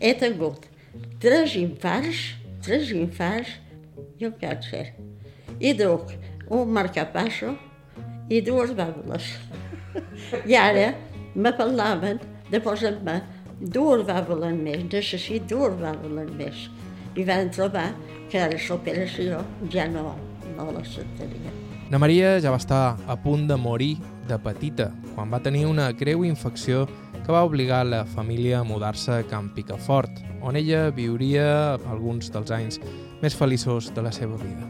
he tingut tres infarts, tres infarts i un càncer. I duc un marcapasso i dues vàlvules. I ara me parlaven de posar-me dues vàlvules més, necessito dues vàlvules més. I van trobar que l'operació ja no, no la sentaria. Na Maria ja va estar a punt de morir de petita, quan va tenir una greu infecció que va obligar la família a mudar-se a Camp Picafort, on ella viuria alguns dels anys més feliços de la seva vida.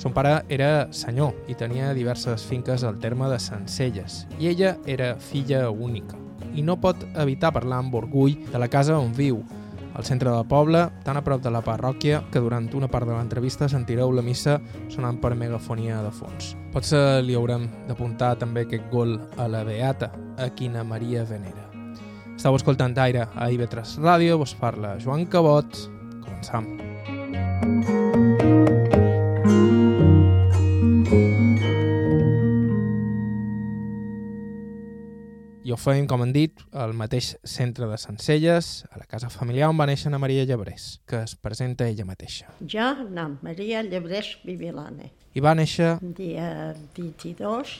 Son pare era senyor i tenia diverses finques al terme de Sencelles, i ella era filla única, i no pot evitar parlar amb orgull de la casa on viu, al centre del poble, tan a prop de la parròquia que durant una part de l'entrevista sentireu la missa sonant per megafonia de fons. Potser li haurem d'apuntar també aquest gol a la Beata, a quina Maria venera. Estau escoltant Aire a IB3 Ràdio, vos parla Joan Cabot. Començam. I ho feim, com han dit, al mateix centre de Sencelles, a la casa familiar on va néixer Ana Maria Llebrés, que es presenta ella mateixa. Jo, no, Maria Llebrés Bibilane. I va néixer dia 22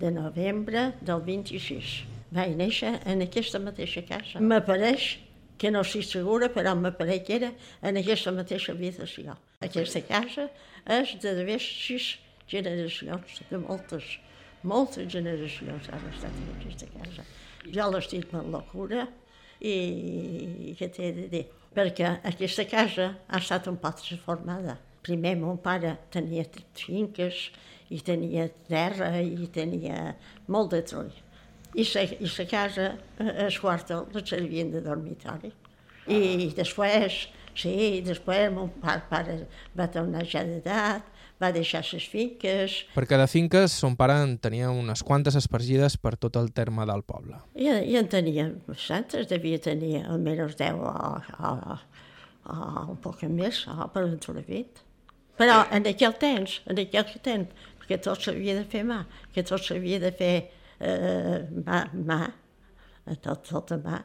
de novembre del 26 vaig néixer en aquesta mateixa casa. M'apareix, que no estic segura, però m'apareix que era en aquesta mateixa habitació. Aquesta casa és de d'haver sis generacions, de moltes, moltes generacions han estat en aquesta casa. Jo l'estic amb locura i què t'he de dir? Perquè aquesta casa ha estat un poc transformada. Primer mon pare tenia finques i tenia terra i tenia molt de troll i la, i la casa, el quarto, la servien de dormitori. I després, sí, després mon pare, pare va tornar ja d'edat, va deixar les finques... Per cada finques, son pare en tenia unes quantes espargides per tot el terme del poble. I, i en tenia bastantes, devia tenir almenys 10 o, o, o un poc més, o per un 20. Però en aquell temps, en aquell temps, que tot s'havia de fer mà, que tot s'havia de fer eh, mà, tot, tot a mà,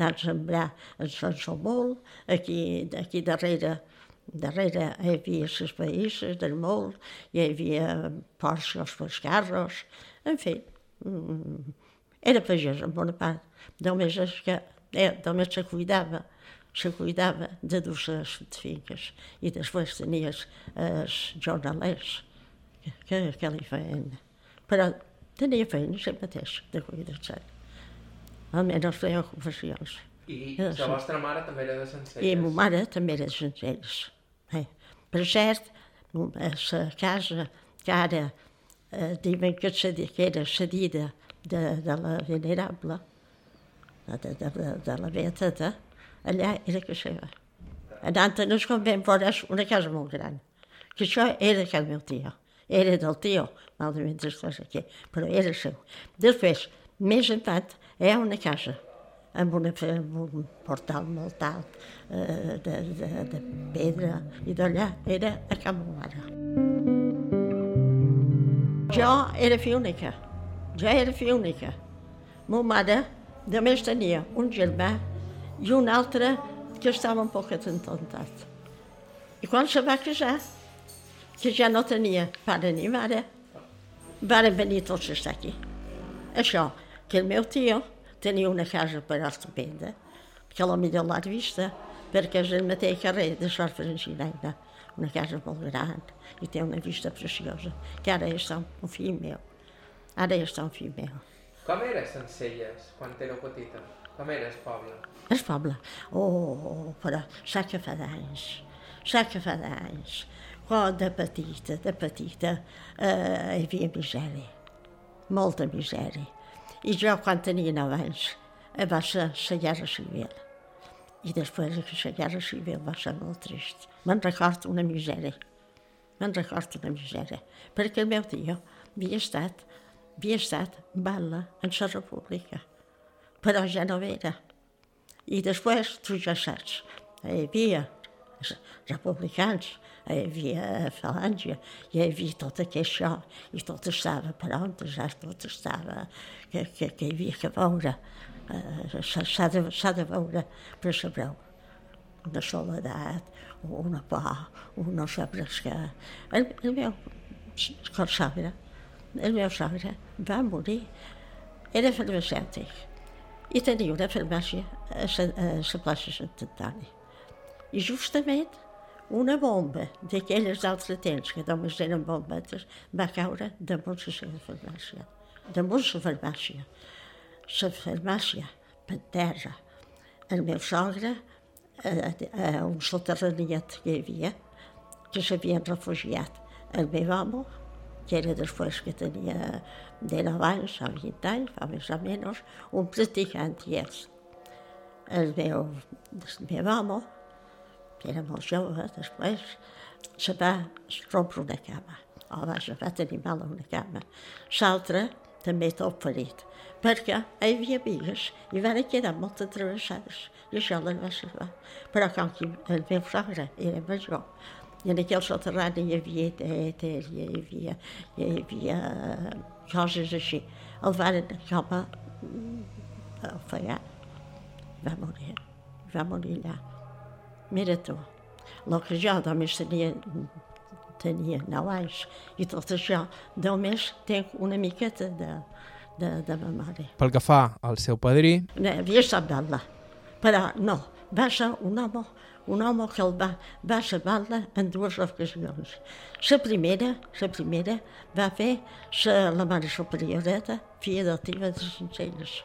tant sembrar en Sant Somol, aquí, aquí darrere, darrere hi havia les païsses del molt, hi havia porcs pels carros, en fi, era pagès en bona part, només és que eh, només se cuidava, se cuidava de dur les finques i després tenies els jornalers que, que li feien. Però feina sempre mateix, de cuidar-se. Almenys feia ocupacions. I la vostra mare també era de Sencelles? I ma mare també era de Sencelles. Eh. Per cert, la casa que ara eh, diuen que, que era cedida de, de la venerable, de, de, de, de la Beatata, allà era que seva. Anant en el convent veuràs una casa molt gran, que això era el meu tio era del tio, malament estàs aquí, però era seu. Després, més endavant, hi ha una casa amb, una, amb un portal molt alt eh, de, de, de pedra, i d'allà era a Can Mare. Jo era fi única, jo era fi única. Ma mare només tenia un germà i un altre que estava un poc atentat. I quan se va casar, que ja no tenia pare ni mare, varen venir tots a estar aquí. Això, que el meu tio tenia una casa per estupenda, que la millor l'ha vista, perquè és el mateix carrer de Sort Francinaina, una casa molt gran i té una vista preciosa, que ara és un fill meu. Ara és un fill meu. Com era Sencelles quan éreu petita? Com era el poble? El poble? Oh, però sap que fa d'anys, sap que fa d'anys. Però de petita, de petita, eh, hi havia misèria, molta misèria. I jo, quan tenia 9 anys, eh, va ser la guerra civil. I després de la guerra civil va ser molt trist. Me'n recordo una misèria, me'n recordo una misèria, perquè el meu tio havia estat, havia estat bala en la república, però ja no era. I després, tu ja saps, hi havia republicans, hi havia falange, hi havia tot això, i tot estava pronto, ja tot estava, que, que, que hi havia que veure, eh, s'ha de, de veure per saber una soledat, una por, un no sabres que... El, el meu sogre, el meu sogre va morir, era farmacèutic i tenia una farmàcia a la plaça Sant Antoni. I justament una bomba d'aquelles d'altre temps, que només eren bombetes, va caure damunt la seva farmàcia. Damunt la farmàcia. La farmàcia, per terra. El meu sogre, a, a un soterraniet que hi havia, que s'havien refugiat. El meu home, que era després que tenia de abans, a 20 anys, fa més o menys, un practicant i és. El meu, el meu home, que era molt jove, després, se va rompre una cama. O vaja, va tenir mal a una cama. L'altre, també tot ferit, perquè hi havia vigues i van quedar molt travessades i això les va salvar. Però com que el meu sogre era major, i en aquell soterrani hi havia tetes, hi havia, hi havia coses així. El van com a ofegar. Va morir, va morir allà. Mira tu, el que jo només tenia, tenia 9 anys i tot això, només tinc una miqueta de, de, de memòria. Pel que fa al seu padrí... No, havia estat bella, però no, va ser un home, un home que el va, va salvar-la en dues ocasions. La primera, la primera va fer la, mare superioreta, filla adoptiva de Centelles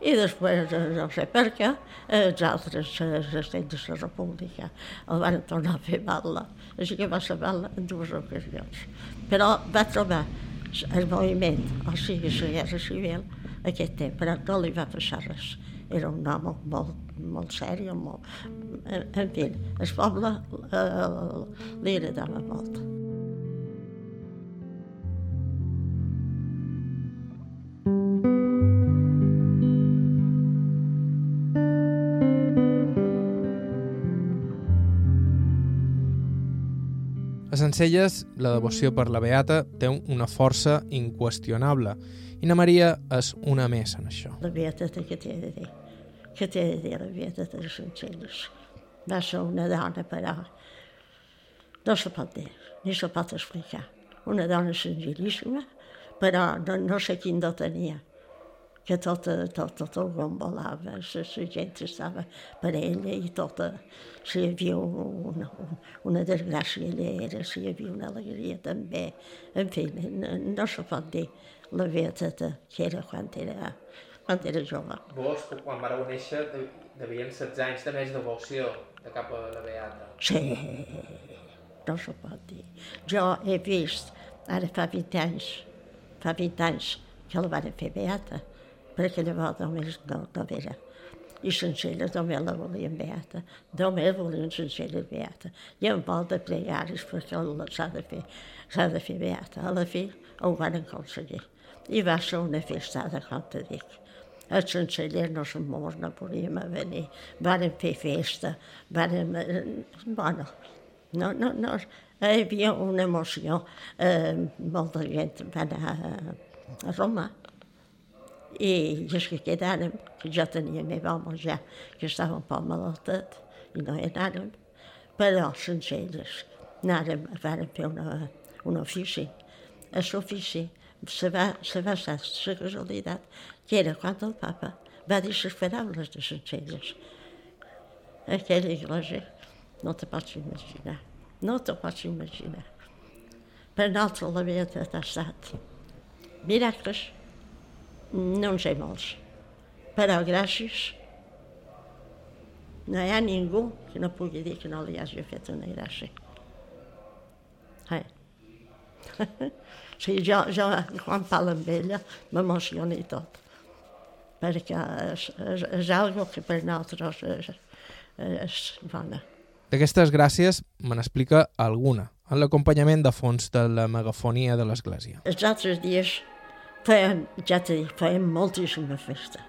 i després, no sé per què, els altres estats de la República el van tornar a fer balla, així que va ser balla en dues ocasions. Però va trobar el moviment, o sigui, la guerra civil, aquest temps, però no li va passar res. Era un home molt, molt sèrio, molt... En fi, el poble eh, li agradava molt. Sencelles, la devoció per la Beata té una força inqüestionable i na Maria és una més en això. La Beata té que té de dir, que té de dir la Beata de Sencelles. Va ser una dona, però no se pot dir, ni se pot explicar. Una dona senzillíssima, però no, no sé quin do tenia que tot, tot, tot el gombolava, la, la gent estava per ella i tota, si hi havia una, una desgràcia ella era, si hi havia una alegria també. En fi, no, no se pot dir la beateta que era quan era, quan era jove. Vos, quan vareu néixer, devien 16 anys de més devoció de cap a la beata. Sí, no se pot dir. Jo he vist, ara fa 20 anys, fa 20 anys que la van fer beata, perquè llavors només no, no era. I Sencelles només la volien beata, només volien Sencelles beata. I amb molt de plegaris perquè s'ha de fer, s'ha de fer beata. A la fi ho van aconseguir. I va ser una festada, com te dic. Els Sencelles no som no podíem venir. Varen fer festa, varen... Bueno, no, no, no, hi havia una emoció. Eh, molta gent va anar a, a Roma, i els que quedàrem, que jo tenia meva home ja, que estava un poc malaltet, i no hi anàrem, però sense elles anàrem, vàrem fer una, un ofici. A l'ofici se va, se va estar la casualitat que era quan el papa va dir les paraules de Sencelles. Aquella iglesia no te pots imaginar, no te pots imaginar. Per nosaltres la vida ha miracles, no en sé molts, però gràcies no hi ha ningú que no pugui dir que no li hagi fet una gràcia. Eh. sí, jo, jo quan parlo amb ella m'emociona i tot, perquè és, és, és algo que per nosaltres és, és bona. D'aquestes gràcies me n'explica alguna, en l'acompanyament de fons de la megafonia de l'Església. Els altres dies feien, ja t'he dit, feien moltíssima festa.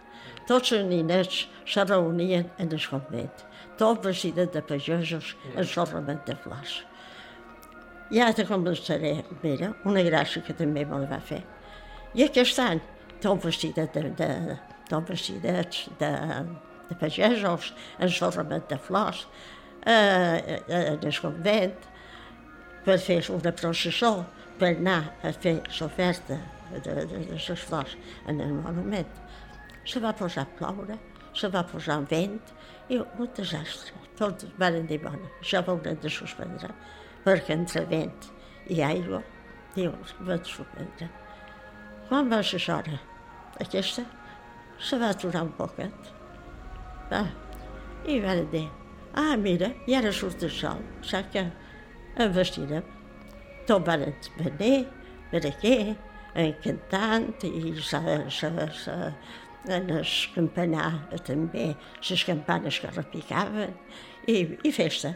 Tots els ninets se reunien en el convent, tots vestits de pagesos en solament de flors. I ara començaré, mira, una gràcia que també me la va fer. I aquest any, tot vestit de, de, tot vestidets de, de pagesos, ensorrament de flors, eh, eh, en el convent, per fer una processó, per anar a fer l'oferta de, de, de les flors en el monument. Se va posar a ploure, se va posar vent, i un desastre. Tots van dir, bueno, això ho haurem de suspendre, perquè entre vent i aigua, diu, va suspendre. Quan va ser l'hora? Aquesta se va aturar un poquet. Va. I van dir, ah, mira, i ara surt el sol, saps que em vestirem. Tot van venir, per aquí, cantant, i sa, sa, sa, en el campanar també, les campanes que repicaven, i, i festa.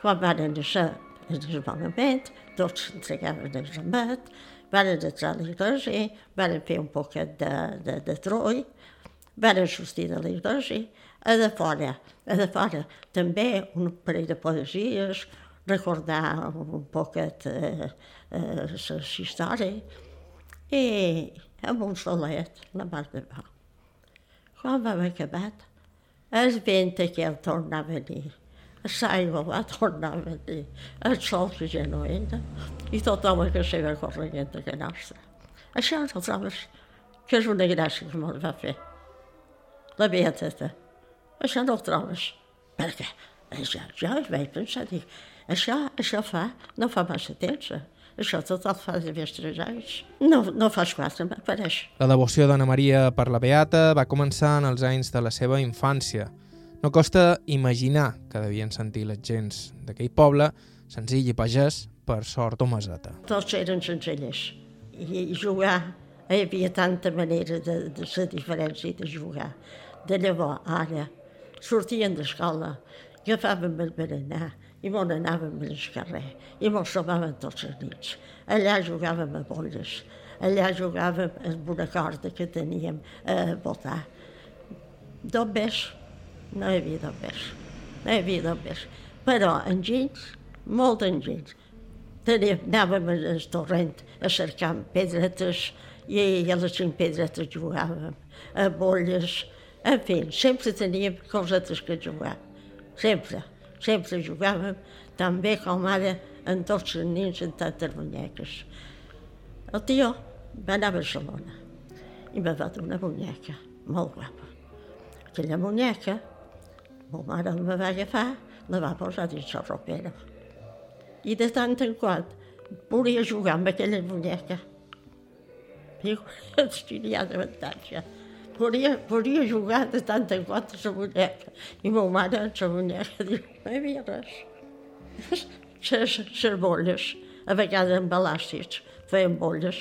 Quan van anar el desmontament, tots s'entregaven el ramat, van entrar a l'església, van fer un poquet de, de, de troll, van sortir de l'església, a de fora, a de fora també un parell de poesies, recordar un poquet eh, eh, les històries, i amb un la mar de va. Quan vam acabat, el vent aquell tornava a venir l'aigua va a venir, el sol que ja no era, i tothom que seva corrent que nostra. Això no trobes que és una gràcia que me'l va fer. La beateta. Això no ho trobes. Perquè ja, ja vaig pensar, dic, això, això fa, no fa massa temps, això tot el fa de més tres anys. No, no fas quatre, m'apareix. La devoció d'Anna Maria per la Beata va començar en els anys de la seva infància, no costa imaginar que devien sentir les gens d'aquell poble, senzill i pagès, per sort o meseta. Tots eren senzillers. I, i jugar, hi havia tanta manera de, de ser diferència de jugar. De llavors, ara, sortien d'escola, agafàvem el berenar i m'on anàvem al carrer i mos trobàvem tots les nits. Allà jugàvem a bolles, allà jugàvem amb una corda que teníem a botar. Només no hi havia més. No hi havia més. Però enginys, molt enginys. Teníem, anàvem al torrent a cercar pedretes i a les cinc pedretes jugàvem, a bolles, en fi, sempre teníem cosetes que jugar. Sempre, sempre jugàvem, tan bé com ara en tots els nins en tantes munyeques. El tio va anar a Barcelona i va donar una munyeca molt guapa. Aquella munyeca Ma mare me va agafar, la va posar dins la ropera. I de tant en quant volia jugar amb aquella muñeca. Diu, hi ha d'avantatge. Volia, volia jugar de tant en quant a la muñeca. I ma mare, amb la muñeca, diu, no hi havia res. Les, les bolles, a vegades amb elàstics, feien bolles,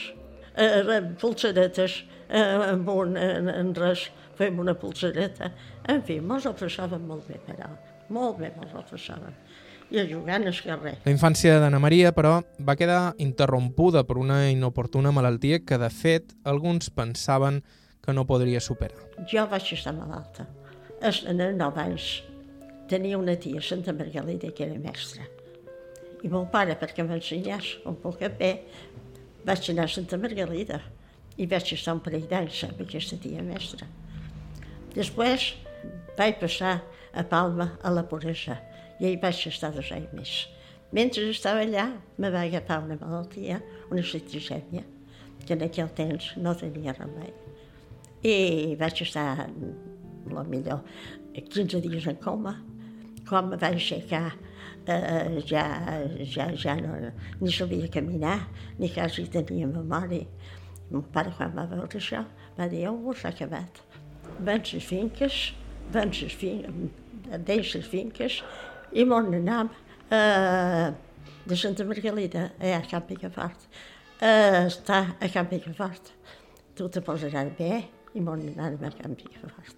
eh, pulsaretes, eh, amb un, en, en res, fem una pulsareta. En fi, mos ho passàvem molt bé, però molt bé mos ho passàvem. I a jugar al carrer. La infància d'Anna Maria, però, va quedar interrompuda per una inoportuna malaltia que, de fet, alguns pensaven que no podria superar. Jo vaig estar malalta. En els 9 anys tenia una tia, Santa Margalida, que era mestra. I mon pare, perquè m'ensenyés un poc bé, vaig anar a Santa Margalida i vaig estar un parell d'anys amb aquesta tia mestra. Després vaig passar a Palma a la puresa i hi vaig estar dos anys més. Mentre estava allà, me va agafar una malaltia, una citricèmia, que en aquell temps no tenia remei. I vaig estar, la millor, 15 dies en coma. Quan me vaig aixecar, eh, ja, ja, ja no, ni sabia caminar, ni quasi tenia memòria. Mon pare, quan va veure això, va dir, oh, s'ha acabat van les finques, van les finques, dins les finques, i m'on anàvem eh, de Santa Margalida a Camp Picafort, eh, està a Camp Picafort. Tu te posaràs bé i m'on anàvem a Camp Picafort.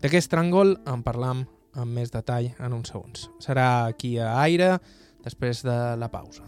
D'aquest tràngol en parlam amb més detall en uns segons. Serà aquí a Aire, després de la pausa.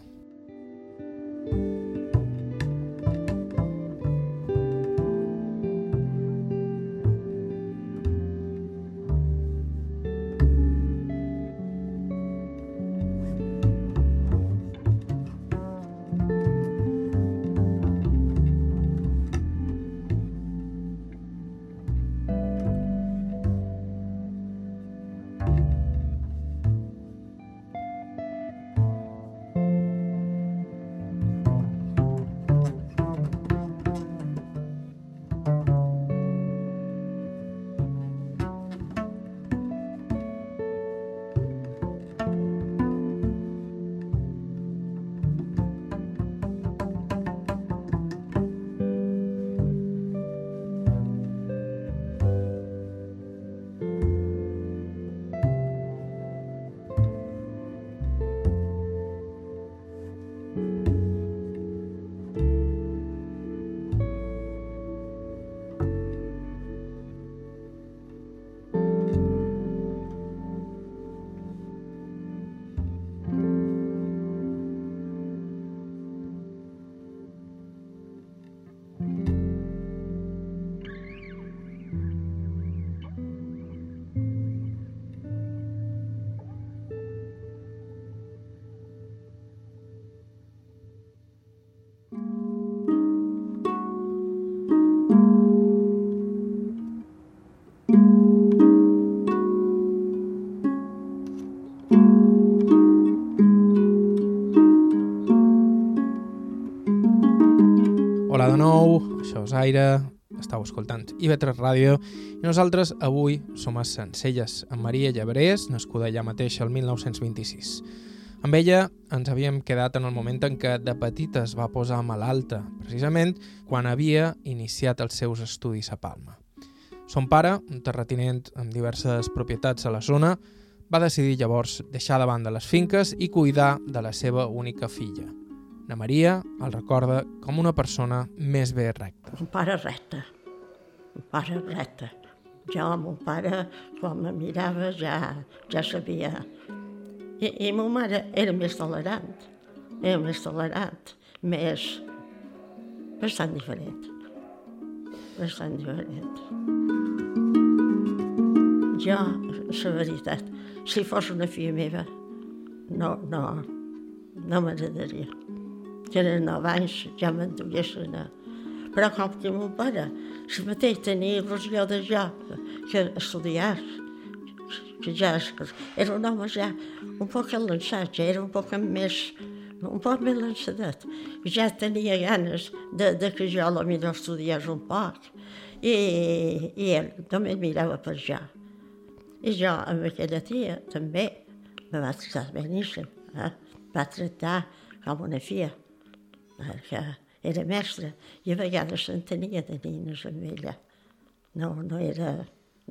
Hola de nou, això és Aire, estàu escoltant IB3 Ràdio i nosaltres avui som a Sencelles, amb Maria Llebrés, nascuda allà mateix el 1926. Amb ella ens havíem quedat en el moment en què de petita es va posar malalta, precisament quan havia iniciat els seus estudis a Palma. Son pare, un terratinent amb diverses propietats a la zona, va decidir llavors deixar de banda les finques i cuidar de la seva única filla – Na Maria el recorda com una persona més bé recta. Un pare recte, un pare recte. Jo, mon pare, quan me mirava, ja, ja sabia. I, I mon mare era més tolerant, era més tolerant, més... bastant diferent. Bastant diferent. Jo, la veritat, si fos una filla meva, no, no, no m'agradaria que eren 9 anys, ja m'enduguessin a... Però com que mon pare si mateix tenia il·lusió de jo que estudiar, que ja era un home ja un poc enlaçat, ja era un poc més un poc més lançadet. Ja tenia ganes de, de que jo la millor estudiés un poc. I, i ell només mirava per jo. I jo beníssim. Eh? Va tractar com una filla perquè era mestra i a vegades s'entenia de nines amb ella. No, no era...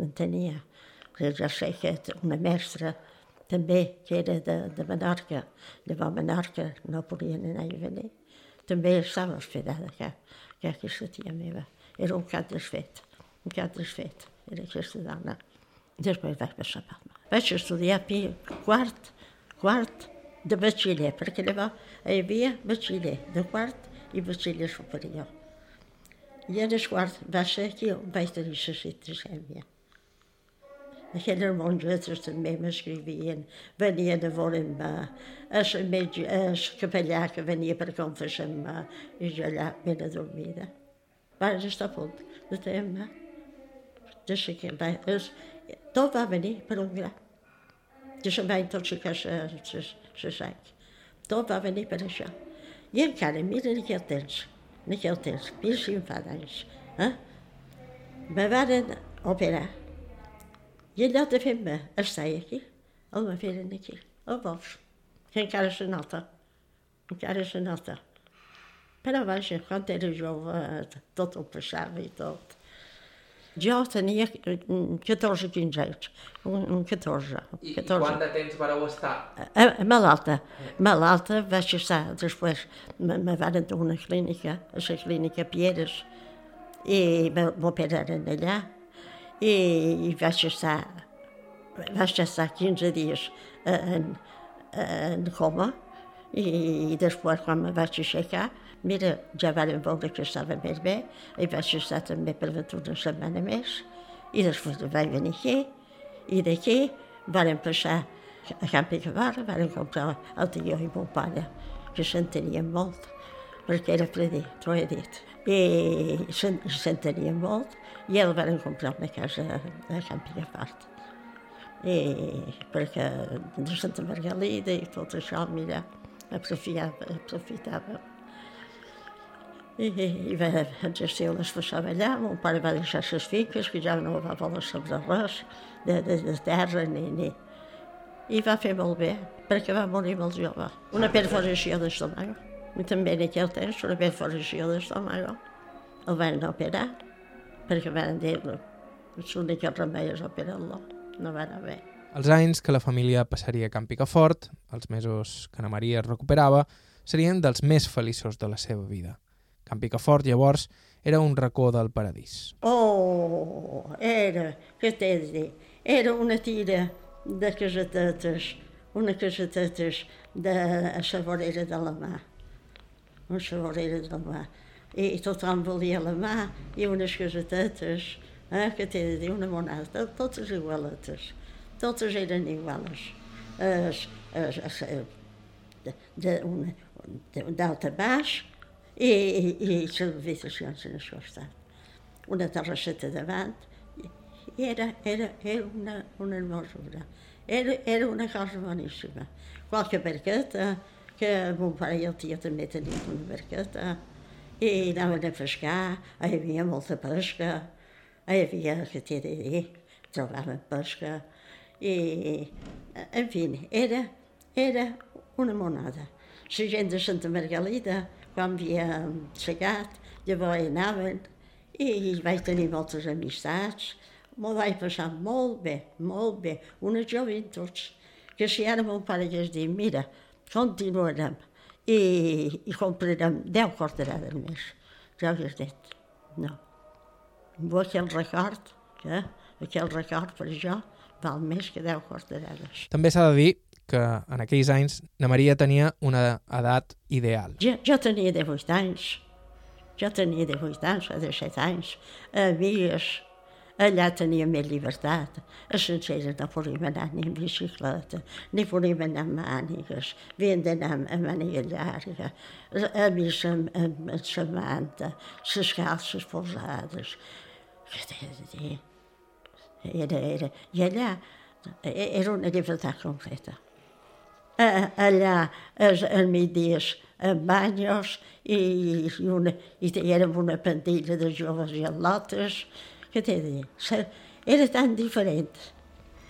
entenia. Ja sé que una mestra també, que era de, de Menorca, de va Menorca, no podien anar i venir, també estava hospedada que, que aquesta tia meva. Era un cap desfet, un cap desfet, era aquesta dona. Després vaig passar a Palma. Vaig estudiar quart, quart, de batxiller, perquè llavors hi havia batxiller de quart i batxiller superior. I en el quart va ser aquí on vaig tenir la citricèmia. Aquelles mongetes també m'escrivien, venien a veure'm, el metge, el capellà que venia per confessar-me, i jo allà ben adormida. Vaig estar a punt de tenir de ser que va, es, tot va venir per. Jo se'm va intoxicar la la sang. Tot va venir per això. I encara, mira, en aquell temps, en aquell temps, mira si em fa d'anys, eh? me van operar. I allò de fer-me estar aquí, el me feren aquí, al bos, que encara se nota, encara se nota. Però vaja, quan era jove, tot ho passava i tot. Jo tenia 14 o 15 anys, un 14. I, 14. I quant de temps vareu estar? A malalta. Malalta vaig estar, després me, me van a una clínica, a la clínica Pieres, i m'operaren allà, i, i vaig estar, vaig estar 15 dies en, en coma, i, i després quan me vaig aixecar Mira, ja varen veure que estava més bé, i vaig estar també per una setmana més, i després vaig venir aquí, i d'aquí varen passar a Camp Picabar, varen comprar el tio i mon pare, que s'entenien molt, perquè era predí, t'ho he dit. I s'entenien molt, i el varen comprar una casa a Camp Picabar. I perquè de Santa Margalida i tot això, mira, aprofitava, aprofitava i, i va exercir les passava allà, mon pare va deixar les finques, que ja no va voler saber res de, de, de terra ni, ni... I va fer molt bé, perquè va morir molt jove. Una perforació d'estómago. I també en aquell temps una perforació d'estómago. El van operar, perquè van dir-lo. L'únic remei és operar-lo. No va anar bé. Els anys que la família passaria a Camp Picafort, els mesos que Ana Maria es recuperava, serien dels més feliços de la seva vida. Can Picafort, llavors, era un racó del paradís. Oh, era, què t'he de dir, era una tira de casetetes, una casetetes de la vorera de la mà, una vorera de la mà. I tothom volia la mà i unes casetetes, eh, que t'he de dir, una monada, totes igualetes, totes eren iguales. Es, es, es, d'alta baix, i, i, i habitacions en això estan. Una terrasseta davant i, era, era, era una, una hermosura. Era, era una cosa boníssima. Qualque barqueta, que mon pare i el tio també tenien una barqueta, i anaven a pescar, hi havia molta pesca, hi havia, que t'he de dir, trobaven pesca, i, en fi, era, era una monada. La gent de Santa Margalida, quan havia segat, llavors hi anaven, i vaig tenir moltes amistats, m'ho vaig passar molt bé, molt bé, unes joventuts, que si ara mon pare hagués dit, mira, continuarem i, i comprarem 10 corderades més. Ja hagués dit, no. Vull aquell record, eh? aquell record per jo val més que 10 corderades. També s'ha de dir que en aquells anys na Maria tenia una edat ideal. Jo, jo tenia 18 anys, jo tenia 18 anys, o 17 anys, amics, allà tenia més llibertat. A Sencelles no podíem anar ni en bicicleta, ni podíem anar amb mànigues, havíem d'anar amb màniga llarga, a missa amb, amb, amb sa manta, les calces posades. Era, era, I allà era una llibertat completa. Allà, als, als migdies, amb banyos, i, i, una, i érem una pandilla de joves i al·lotes, què t'he de dir? Era tan diferent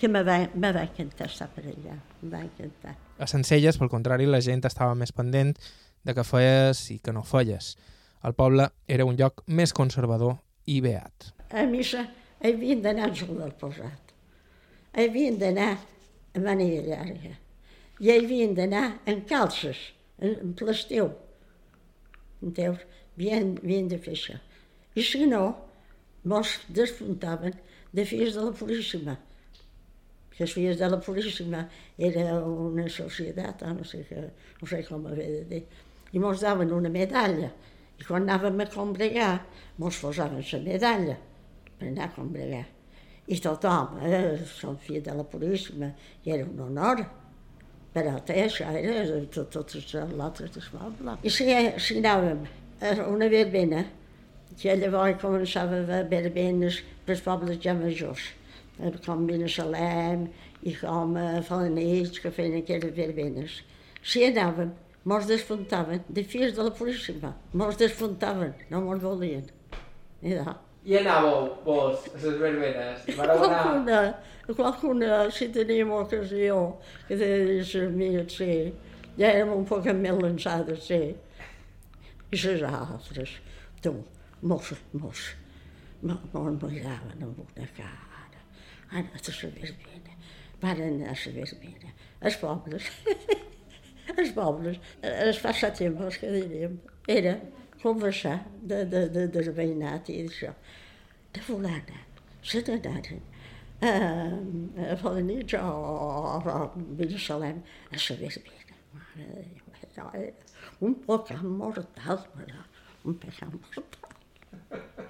que me va, me va encantar estar per allà, em va encantar. A Sencelles, pel contrari, la gent estava més pendent de que feies i que no feies. El poble era un lloc més conservador i beat. A missa havien d'anar al del posat. Havien d'anar a manera llarga. I hi havien d'anar en calces, en, en plasteu. Enteus? Havien, havien de fer això. I si no, mos despuntaven de filles de la Puríssima. Que les filles de la Puríssima era una societat, no sé, que, no sé com haver de dir, i mos daven una medalla. I quan anàvem a combregar, mos posaven la medalla per anar a combregar. I tothom, eh, som filles de la Puríssima, i era un honor. Però té, això era tot, totes l'altre del poble. I si, si anàvem a una verbena, que llavors començava a haver verbenes per als pobles ja majors, com Salem i com a Falanells, que feien aquelles verbenes. Si anàvem, mos despuntaven, de fills de la Puríssima, mos despuntaven, no mos volien. I, da. I anàveu, vos, a les verbenes? Qualcuna, qualcuna, si teníem ocasió, que de les amics, sí, ja érem un poc emmelançades, sí. I les altres, tu, mos, mos, mos miraven amb una cara. Han anat a la verbena, van anar a la verbena. Els pobles, els pobles, els passatemps que diríem, era conversar de, de, de, del veïnat i d'això. De fulana, se n'anaren a, a Falanitx o, o, a Binissalem a la verbena. Mare de Déu, un pecat mortal, però, un pecat mortal.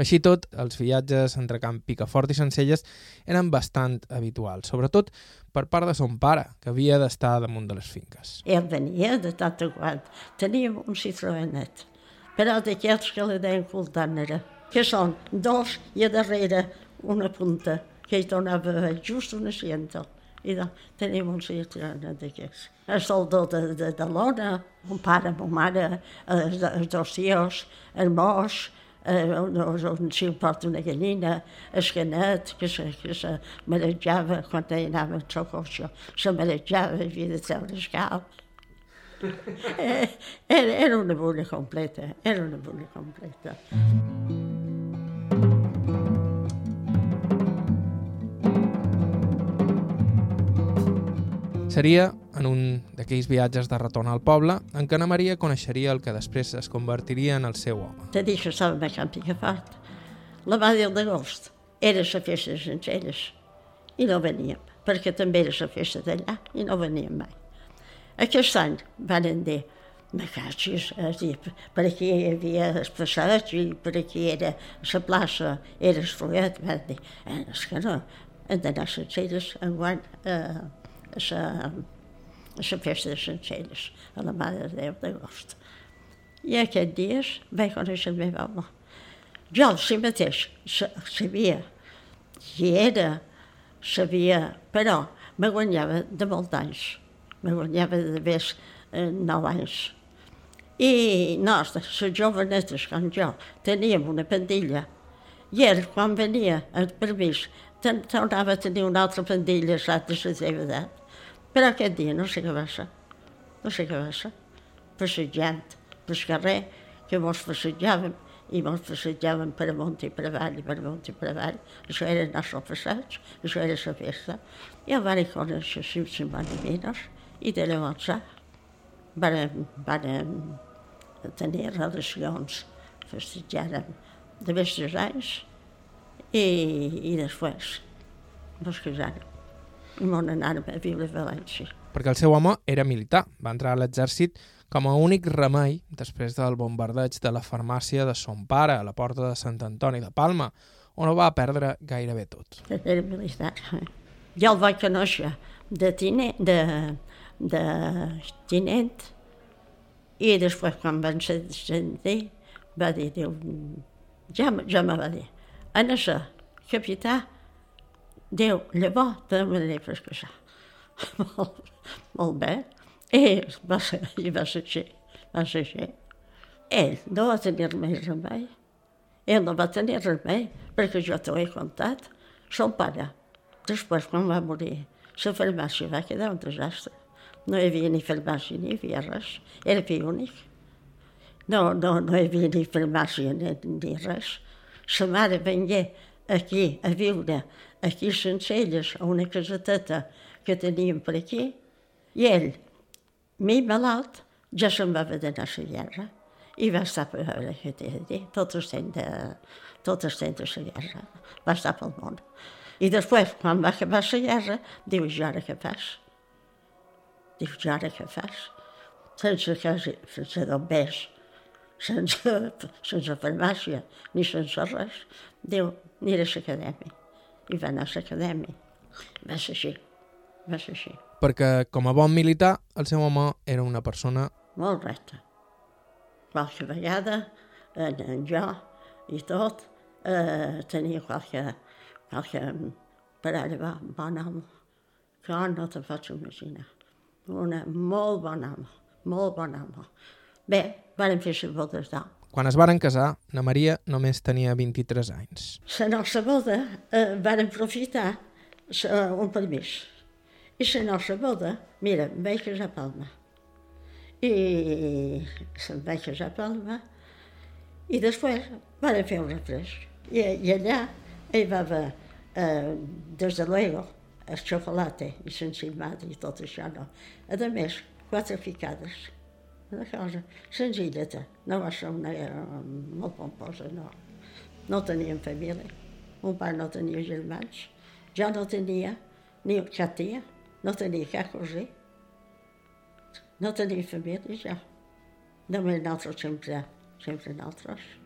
Així tot, els viatges entre Camp Picafort i Sencelles eren bastant habituals, sobretot per part de son pare, que havia d'estar damunt de les finques. Ell venia de tant en quant. Teníem un citroenet, però d'aquells que li deien cultànera, que són dos i a darrere una punta, que hi donava just un asiento. I doncs tenim un citroenet d'aquests. El soldó de, de, de l'Ona, mon pare, mon mare, els, els dos tios, el mos, eh, on, on s'hi porta una gallina, el canet, que se, que se marejava quan ell anava en socorro, se marejava, havia de treure el cap. Eh, era, era una bula completa, era una bula completa. Seria en un d'aquells viatges de retorn al poble en què Ana Maria coneixeria el que després es convertiria en el seu home. Te dic que estàvem a Camp Picafort. La va dir d'agost. Era la festa de Sencelles. I no veníem, perquè també era la festa d'allà i no veníem mai. Aquest any van dir, me cachis, per aquí hi havia el passeig i per aquí era la plaça, era el foguet, van dir, eh, és que no, hem d'anar a Sencelles enguany eh, a la, a la festa de Sencelles, a la Mare de Déu d'agost. I aquests dies vaig conèixer el meu home. Jo, si mateix, sabia qui era, sabia, però me guanyava de molts anys. Me guanyava de més eh, nou anys. I nós, les jovenetes com jo, teníem una pandilla. I ell, quan venia el permís, tornava a tenir una altra pandilla ja de la seva edat. Però aquest dia no sé què va ser. No sé què va ser. Passejant pel carrer, que mos passejàvem, i mos passejàvem per amunt i per avall, i per amunt i per avall. Això era el nostre passeig, això era la festa. I el vaig conèixer cinc setmanes i de llavors vàrem, vàrem tenir relacions, festejàrem de més anys i, i després nos casàrem i m'on anàrem a viure a València. Perquè el seu home era militar, va entrar a l'exèrcit com a únic remei després del bombardeig de la farmàcia de son pare a la porta de Sant Antoni de Palma, on ho va perdre gairebé tot. Era militar. Eh? Jo el vaig conèixer de, tine, de, de tinent i després quan van sentir va dir, diu, ja, ja me va dir, en això, capità, diu, llavors te m'aniré per casar. molt, molt bé. I va ser, i va ser així, va ser així. Ell no va tenir més remei. Ell no va tenir remei, perquè jo t'ho he contat. Son pare, després quan va morir, la farmàcia va quedar un desastre. No hi havia ni farmàcia ni hi havia res. Era fill únic. No, no, no hi havia ni farmàcia ni, ni res. Sa mare vengué aquí a viure, aquí a Sencelles, a una caseteta que teníem per aquí, i ell, mi malalt, ja se'n va d'anar a la guerra i va estar per veure què t'he de dir, tot estem de, tot estem de la guerra, va estar pel món. I després, quan va acabar la guerra, diu, ja ara què fas? Diu, ja ara què fas? Sense quasi, sense bombers, sense, sense farmàcia, ni sense res. Diu, aniré a l'acadèmia. I va anar a l'acadèmia. Va ser així, va ser així. Perquè, com a bon militar, el seu home era una persona... Molt recta. Qualque vegada, en, en jo i tot, eh, tenia qualque, qualque parella va, bon home, que no te pots imaginar. Una molt bon home, molt bon home. Bé, varen fer les bodes d'or. Quan es varen casar, na Maria només tenia 23 anys. La nostra boda eh, varen aprofitar eh, un permís. I la nostra boda, mira, em vaig casar a Palma. I se'm vaig casar a Palma. I després van fer un refresc. I, i allà hi va haver, eh, des de luego, el xocolate i l'encimada i tot això, no. A més, quatre picades. Una cosa senzilleta, no va ser una uh, molt pomposa, no. No teníem família, un pare no tenia germans, jo no tenia ni cap tia, no tenia cap cosí, no tenia família ja. Només nosaltres sempre, sempre nosaltres.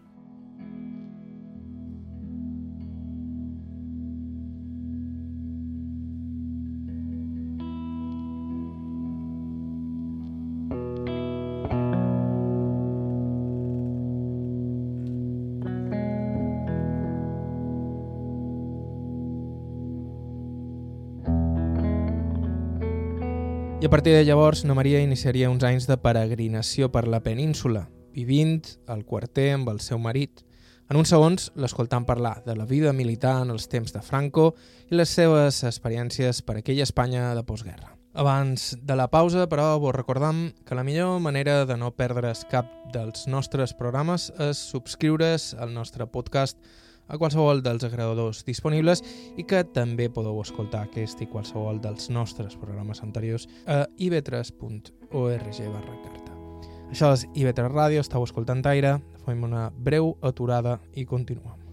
I a partir de llavors, na Maria iniciaria uns anys de peregrinació per la península, vivint al quarter amb el seu marit. En uns segons, l'escoltant parlar de la vida militar en els temps de Franco i les seves experiències per aquella Espanya de postguerra. Abans de la pausa, però, vos recordam que la millor manera de no perdre's cap dels nostres programes és subscriure's al nostre podcast a qualsevol dels agradadors disponibles i que també podeu escoltar aquest i qualsevol dels nostres programes anteriors a ib3.org barra carta. Això és IB3 Ràdio, estàu escoltant Aire, fem una breu aturada i continuem.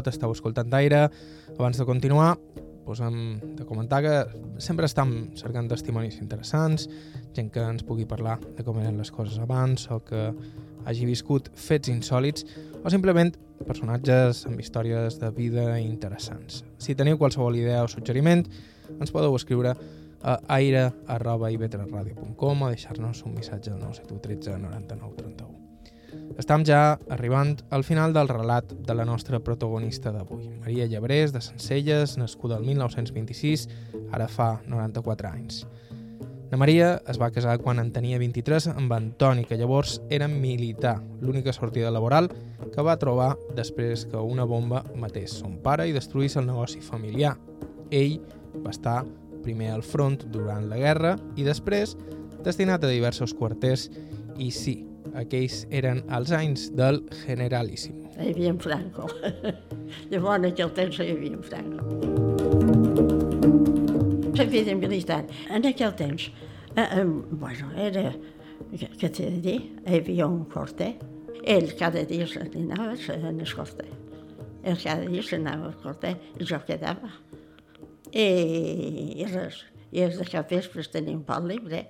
Tot, esteu escoltant d'aire. Abans de continuar, doncs hem de comentar que sempre estem cercant testimonis interessants, gent que ens pugui parlar de com eren les coses abans o que hagi viscut fets insòlids o simplement personatges amb històries de vida interessants. Si teniu qualsevol idea o suggeriment, ens podeu escriure a aire.ivetresradio.com o deixar-nos un missatge al 971 13 99 31. Estem ja arribant al final del relat de la nostra protagonista d'avui, Maria Llebrés, de Sencelles, nascuda el 1926, ara fa 94 anys. La Maria es va casar quan en tenia 23 amb Antoni, que llavors era militar, l'única sortida laboral que va trobar després que una bomba matés son pare i destruís el negoci familiar. Ell va estar primer al front durant la guerra i després destinat a diversos quarters i sí, aquells eren els anys del Generalíssimo. Hi havia en Franco. Llavors, en aquell temps hi havia en Franco la vida militar. En aquell temps, eh, eh, bueno, era, què t'he de dir, hi havia un corter. Ell cada dia se n'anava en el corter. Ell cada dia se n'anava al corter i jo quedava. I, i res. I els de cap vespre tenia un pal libre.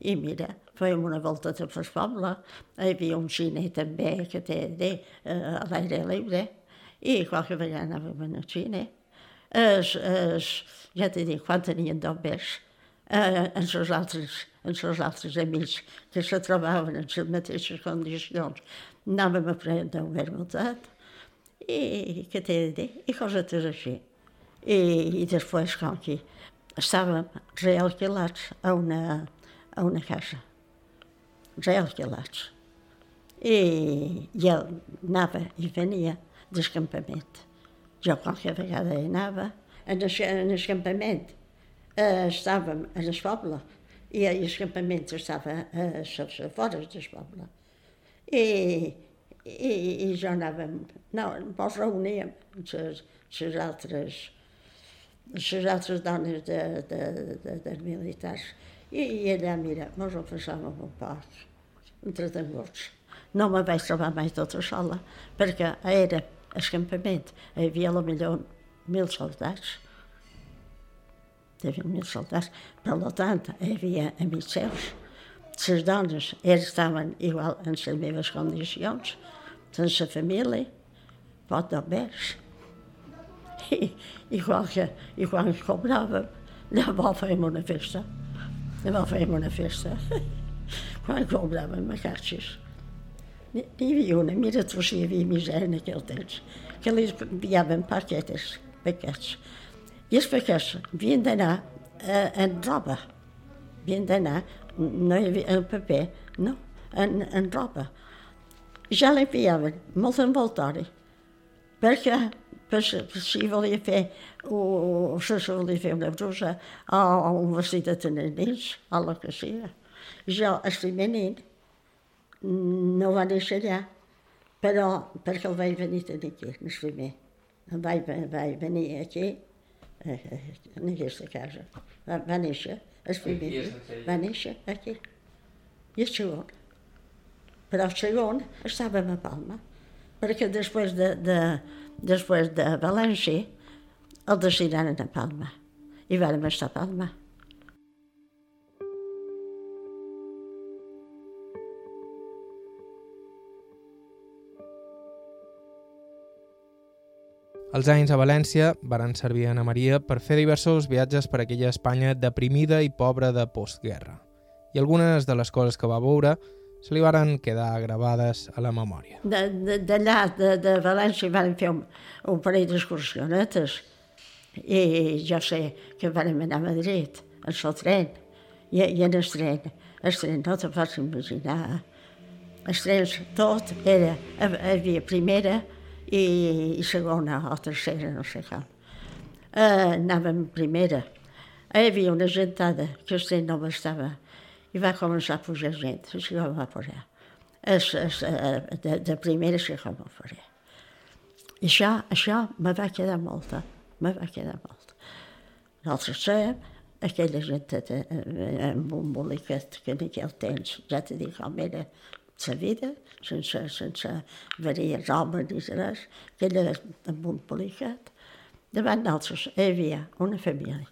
I mira, fèiem una volta tot el poble. Hi havia un cine també, que té de eh, a l'aire libre. I qualque vegada anàvem al cine. Es, es, ja t'he dit, quan tenien dobbers, eh, els seus altres, els seus altres amics que se trobaven en les mateixes condicions, anàvem a prendre un vermutat i què t'he de dir, i coses així. I, i després, com que estàvem realquilats a una, a una casa, realquilats. I, i ell anava i venia del campament. Jo qualque vegada hi anava, en el, en el campament eh, estàvem en el poble i el campament estava a les vores del poble. I, i, i jo anàvem, no, ens reuníem les, altres les altres dones de, de, de, de militars. I, I allà, mira, mos ho passàvem un poc, entretenguts. No me vaig trobar mai tota sola, perquè era el campament, hi havia millor mil soldats. Hi havia mil soldats. Per tant, hi havia amics seus. Les dones estaven igual en les meves condicions, sense família, pot d'oberts. I, igual que, i quan cobràvem, llavors fèiem una festa. Llavors fèiem una festa. quan cobràvem a caixes. N'hi havia una, mira tu si hi havia misèria en aquell temps, que li enviaven paquetes paquets. I els paquets havien d'anar eh, en roba. Havien d'anar, no hi havia en paper, no, en, en roba. Ja l'enviaven molt envoltori, perquè per, per si volia fer o, o si volia fer una brusa o, o un vestit de tenenins, o el que sigui. Jo, el primer nen, no va néixer allà, però perquè el vaig venir a tenir aquí, el primer vaig, vaig venir aquí, en aquesta casa. Va, va néixer, el primer, va néixer aquí. I el segon. Però el segon estàvem a Palma, perquè després de, de, després de València el decidaren a Palma. I vàrem estar a Palma. Els anys a València varen servir a Ana Maria per fer diversos viatges per aquella Espanya deprimida i pobra de postguerra. I algunes de les coses que va veure se li varen quedar gravades a la memòria. D'allà, de, de, de València, van fer un, un parell d'excursionetes i jo sé que vam anar a Madrid, el tren, i, i en el tren, el tren no te pots imaginar. Els trens, tot era, havia primera, i, i segona o tercera, no sé com. Uh, anàvem primera. Hi havia una gentada que el no bastava i va començar a pujar gent, així ho va posar. Es, es, de, de primera que ho faré. I això, això me va quedar molta, me va quedar molt. Nosaltres sabem, aquella gent amb un boliquet que en aquell temps, ja t'he dit com era, la vida, sense, sense haver roba ni res, aquella amb un policat. Davant nosaltres hi havia una família.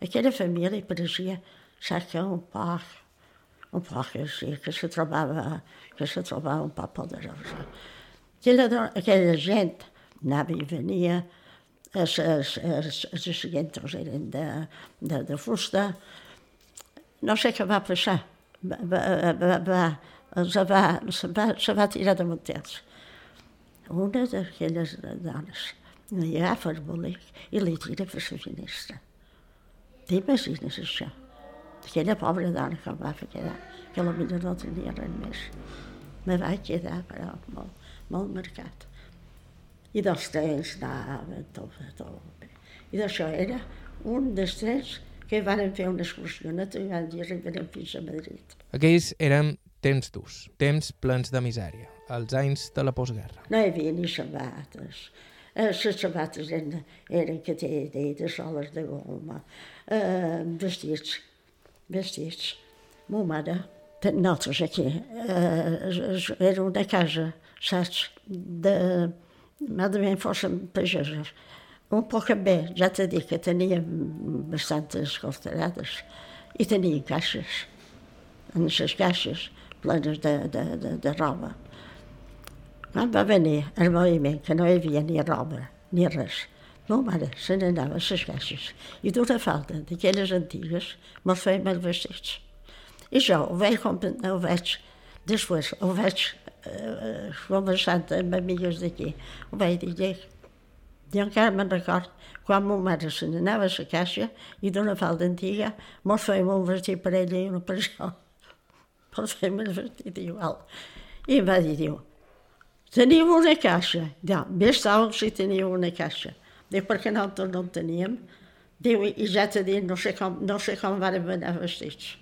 Aquella família pareixia, saps que un poc, un poc així, que se trobava, que se trobava un poc poderosa. Aquella, aquella gent anava i venia, els, els, els, els asientos eren de, de, de fusta. No sé què va passar. Va, va, va, va, se, va, se, va, se va tirar de muntels. Una d'aquelles dones li agafa el bolic i li tira per la finestra. T'imagines això? Aquella pobra dona que em va fer quedar, que potser no tenia res més. Me vaig quedar, però, molt, molt marcat. I dels trens anava tot, tot. I d'això era un dels trens que van fer una excursió natural i arribarem fins a Madrid. Aquells eren temps durs, temps plens de misèria, els anys de la postguerra. No hi havia ni sabates. Eh, les sabates eren, eren que té de soles de goma, eh, vestits, vestits. Mo mare, nosaltres aquí, eh, era una casa, saps, de, Madament fóssim pagesos. Un poc bé, ja t'he dit que teníem bastantes cortarades i teníem caixes, en les caixes plenes de, de, de, de roba. Quan va venir el moviment, que no hi havia ni roba, ni res, no, mare, se n'anava a les caixes. I d'una falta d'aquelles antigues, me'ls feien els vestits. I jo ho vaig, ho vaig després ho vaig eh, conversant amb amigues d'aquí. Ho vaig dir, jo encara me'n record quan ma mare se n'anava a la caixa i d'una falda antiga mos fèiem un vestit per ella i un per jo. Mos fèiem el vestit igual. I em va dir, diu, teniu una caixa. Ja, més tard si teniu una caixa. Diu, perquè nosaltres no en teníem. Diu, i ja t'he dit, no sé com, no sé com vam anar vestits.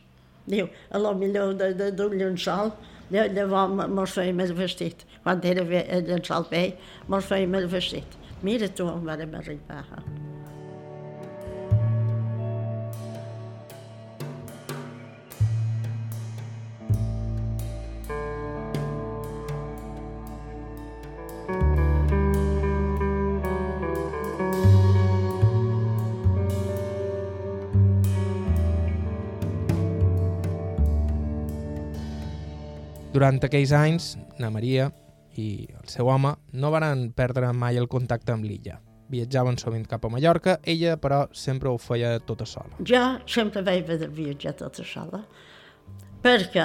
Diu, a lo millor d'un llençol Llavors mos feim el vestit. Quan era el llençol vell, mos feim el vestit. Mira tu on vam arribar. Durant aquells anys, na Maria i el seu home no varen perdre mai el contacte amb l'illa. Viatjaven sovint cap a Mallorca, ella, però, sempre ho feia tota sola. Jo sempre vaig haver de viatjar tota sola, perquè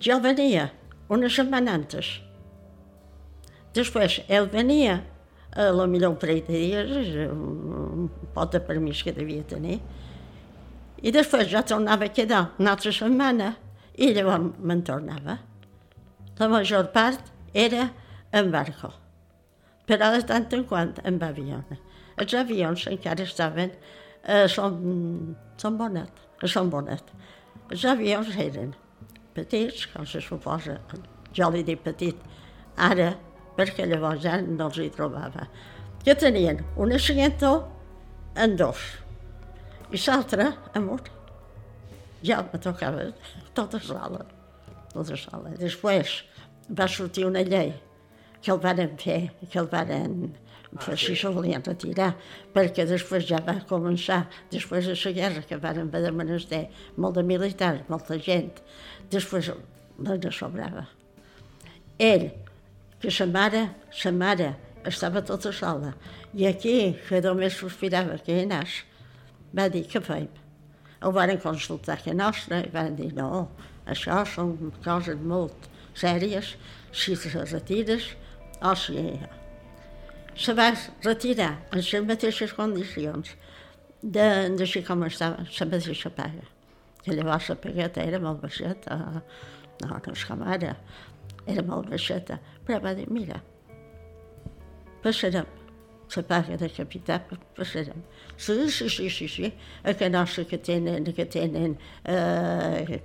jo venia una setmana antes. Després, ell venia a la millor un parell de dies, un pot de permís que devia tenir, i després jo tornava a quedar una altra setmana i llavors me'n tornava la major part era en barco, però de tant en quant en avió. Els avions encara estaven a Son, Son Bonet, a Son Bonet. Els avions eren petits, com se suposa, jo li dic petit, ara, perquè llavors ja no els hi trobava, que tenien un asiento en dos i l'altre en un. Ja me tocava tota sola, tota sola. Després, va sortir una llei que el varen fer, que el varen ah, sí. si se volien retirar, perquè després ja va començar, després de la guerra, que varen haver de menester molt de militars, molta gent, després sobrava. Ell, que sa mare, sa mare estava tota sola, i aquí, que només sospirava que hi anés, va dir, què fem? Ho van consultar que nostra i van dir, no, això són coses molt sèries, si se retires o si se va retirar en les mateixes condicions de, de si com estava la mateixa paga. Que llavors la pagueta era molt baixeta, no, no és com ara, era molt baixeta, però va dir, mira, passarem paga de passarem. Sí, sí, sí, sí, sí, que nostra que tenen, que tenen, eh, que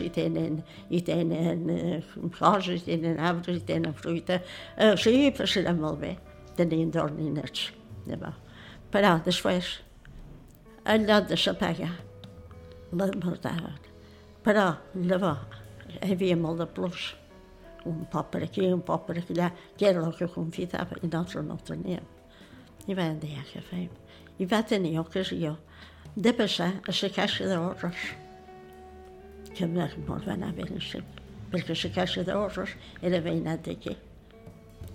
i tenen, i tenen coses, i tenen arbres, i tenen fruita, sí, passarem molt bé, tenien dos ninets. Però després, al lloc de la paga, la mortaven. Però llavors, hi havia molt de plus. Un poc per aquí, un poc per allà, que era el que confitava, i nosaltres no ho teníem. I vam dir, què fem? I va tenir ocasió de passar a la caixa d'horres, que molt va anar ben així, perquè la caixa d'horres era veïnat d'aquí.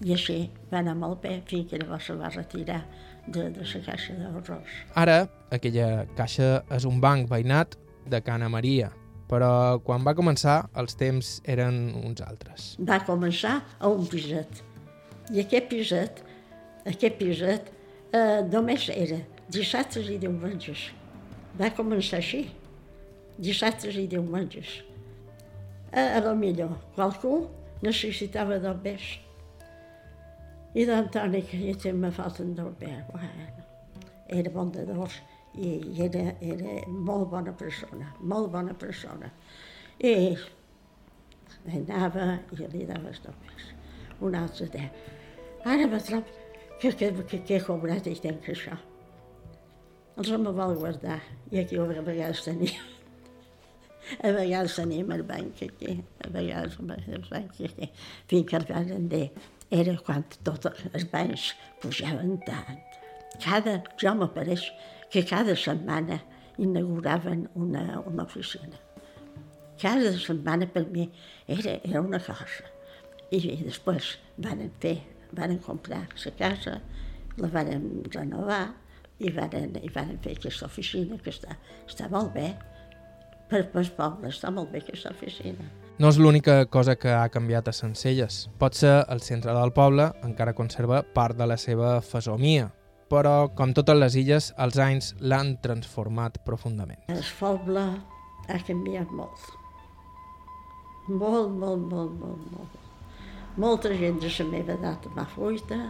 I així va anar molt bé fins que llavors se va retirar de, de la caixa d'horrors. Ara, aquella caixa és un banc veïnat de Cana Maria, però quan va començar els temps eren uns altres. Va començar a un piset. I aquest piset, aquest piset eh, només era dissabtes i diumenges. Va començar així, dissabtes i diumenges. Eh, a lo millor, qualcú necessitava d'obers. I d'Antoni, que ja me falten d'obers. Bueno, era bondador i era, era molt bona persona, molt bona persona. I anava i li dava els dobles. Un altre dia, ara me trob que, que, que, que he cobrat i tenc això. Els me vol guardar i aquí a vegades tenia. A vegades tenim el banc aquí, a vegades el banc aquí, fins que van dir, era quan tots els bancs pujaven tant. Cada, jo m'apareix que cada setmana inauguraven una, una oficina. Cada setmana per mi era, era una cosa. I, i després van fer, van comprar la casa, la van renovar i van, i van fer aquesta oficina que està, està molt bé. Per, per poble està molt bé aquesta oficina. No és l'única cosa que ha canviat a Sencelles. Pot ser el centre del poble encara conserva part de la seva fesomia, però, com totes les illes, els anys l'han transformat profundament. El poble ha canviat molt. Molt, molt, molt, molt, molt. Molta gent de la meva edat va fuita,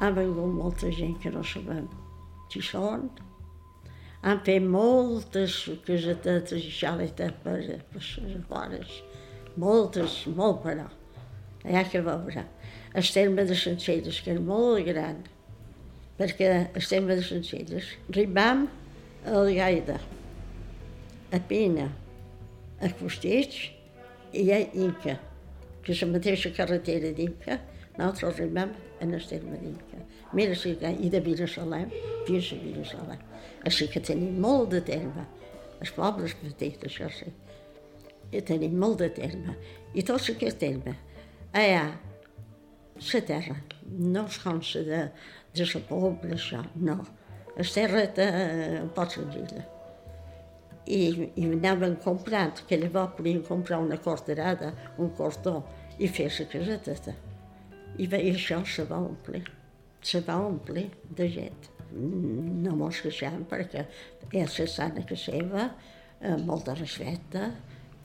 ha vingut molta gent que no sabem qui són, han fet moltes casetetes i xaletes per, per les dones, moltes, molt però. Ha que veure. El terme de Sencelles, que és molt gran, perquè el terme de Sencelles, arribam a Gaida, a Pina, a Costits i a Inca, que és la mateixa carretera d'Inca, nosaltres arribam en el terme d'Inca. Mira, si, i de Vilasalem fins a Vilasalem. Així que tenim molt de terme. Els pobles petits, això sí. I tenim molt de terme. I tot aquest terme, allà, la terra, no es consta de, de la poble, això, no. La un poc senzilla. I, i anaven comprant, que llavors podien comprar una corderada, un cordó, i fer la caseta. I, I això se va omplir, se va omplir de gent no mos queixem perquè és la sana que seva, amb molta respecte,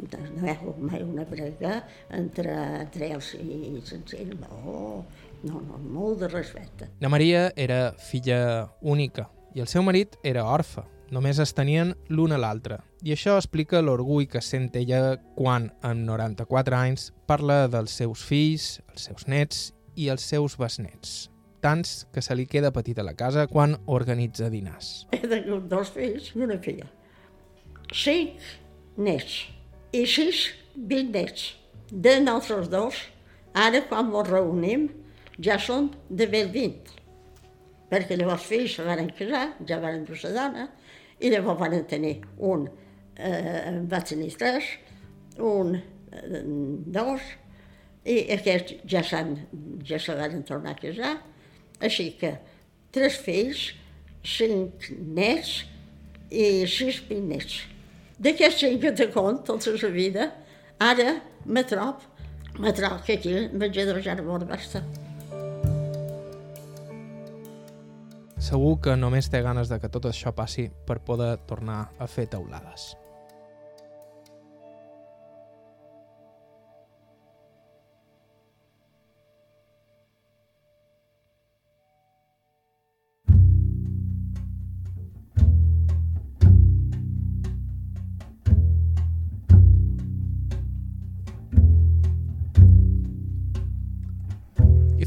no hi ha mai una brega entre, entre i sencer, no, no, no, molt de respecte. La Maria era filla única i el seu marit era orfe. Només es tenien l'un a l'altre. I això explica l'orgull que sent ella quan, amb 94 anys, parla dels seus fills, els seus nets i els seus besnets tants que se li queda petit a la casa quan organitza dinars. He tingut dos fills i una filla. Cinc nets i sis bisnets. De nosaltres dos, ara quan ens reunim, ja són de 20. Perquè llavors fills se van casar, ja van dur la dona, i llavors van tenir un, eh, va tenir tres, un, eh, dos, i aquests ja, ja se van tornar a casar, així que tres fills, cinc nets i sis bisnets. D'aquests cinc que te compte tota la vida, ara me trob, me trob que aquí vaig a ja no basta. Segur que només té ganes de que tot això passi per poder tornar a fer teulades.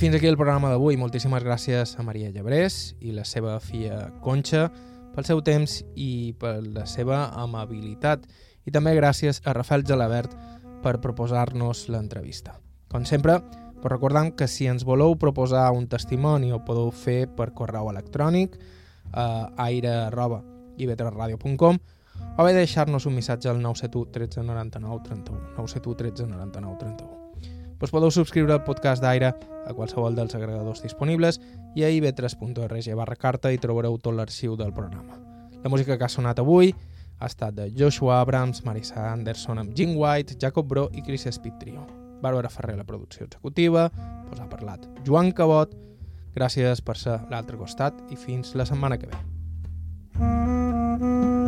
Fins aquí el programa d'avui. Moltíssimes gràcies a Maria Llebrés i la seva filla Conxa pel seu temps i per la seva amabilitat. I també gràcies a Rafael Gelabert per proposar-nos l'entrevista. Com sempre, però recordam que si ens voleu proposar un testimoni ho podeu fer per correu electrònic a aire.ivetresradio.com o bé deixar-nos un missatge al 971 13 99 31 971 13 99 31 Us podeu subscriure al podcast d'Aire a qualsevol dels agregadors disponibles i a ib3.org barra carta i trobareu tot l'arxiu del programa. La música que ha sonat avui ha estat de Joshua Abrams, Marisa Anderson amb Jim White, Jacob Bro i Chris Speed Trio. Bàrbara Ferrer, la producció executiva, us ha parlat Joan Cabot, gràcies per ser l'altre costat i fins la setmana que ve. thank you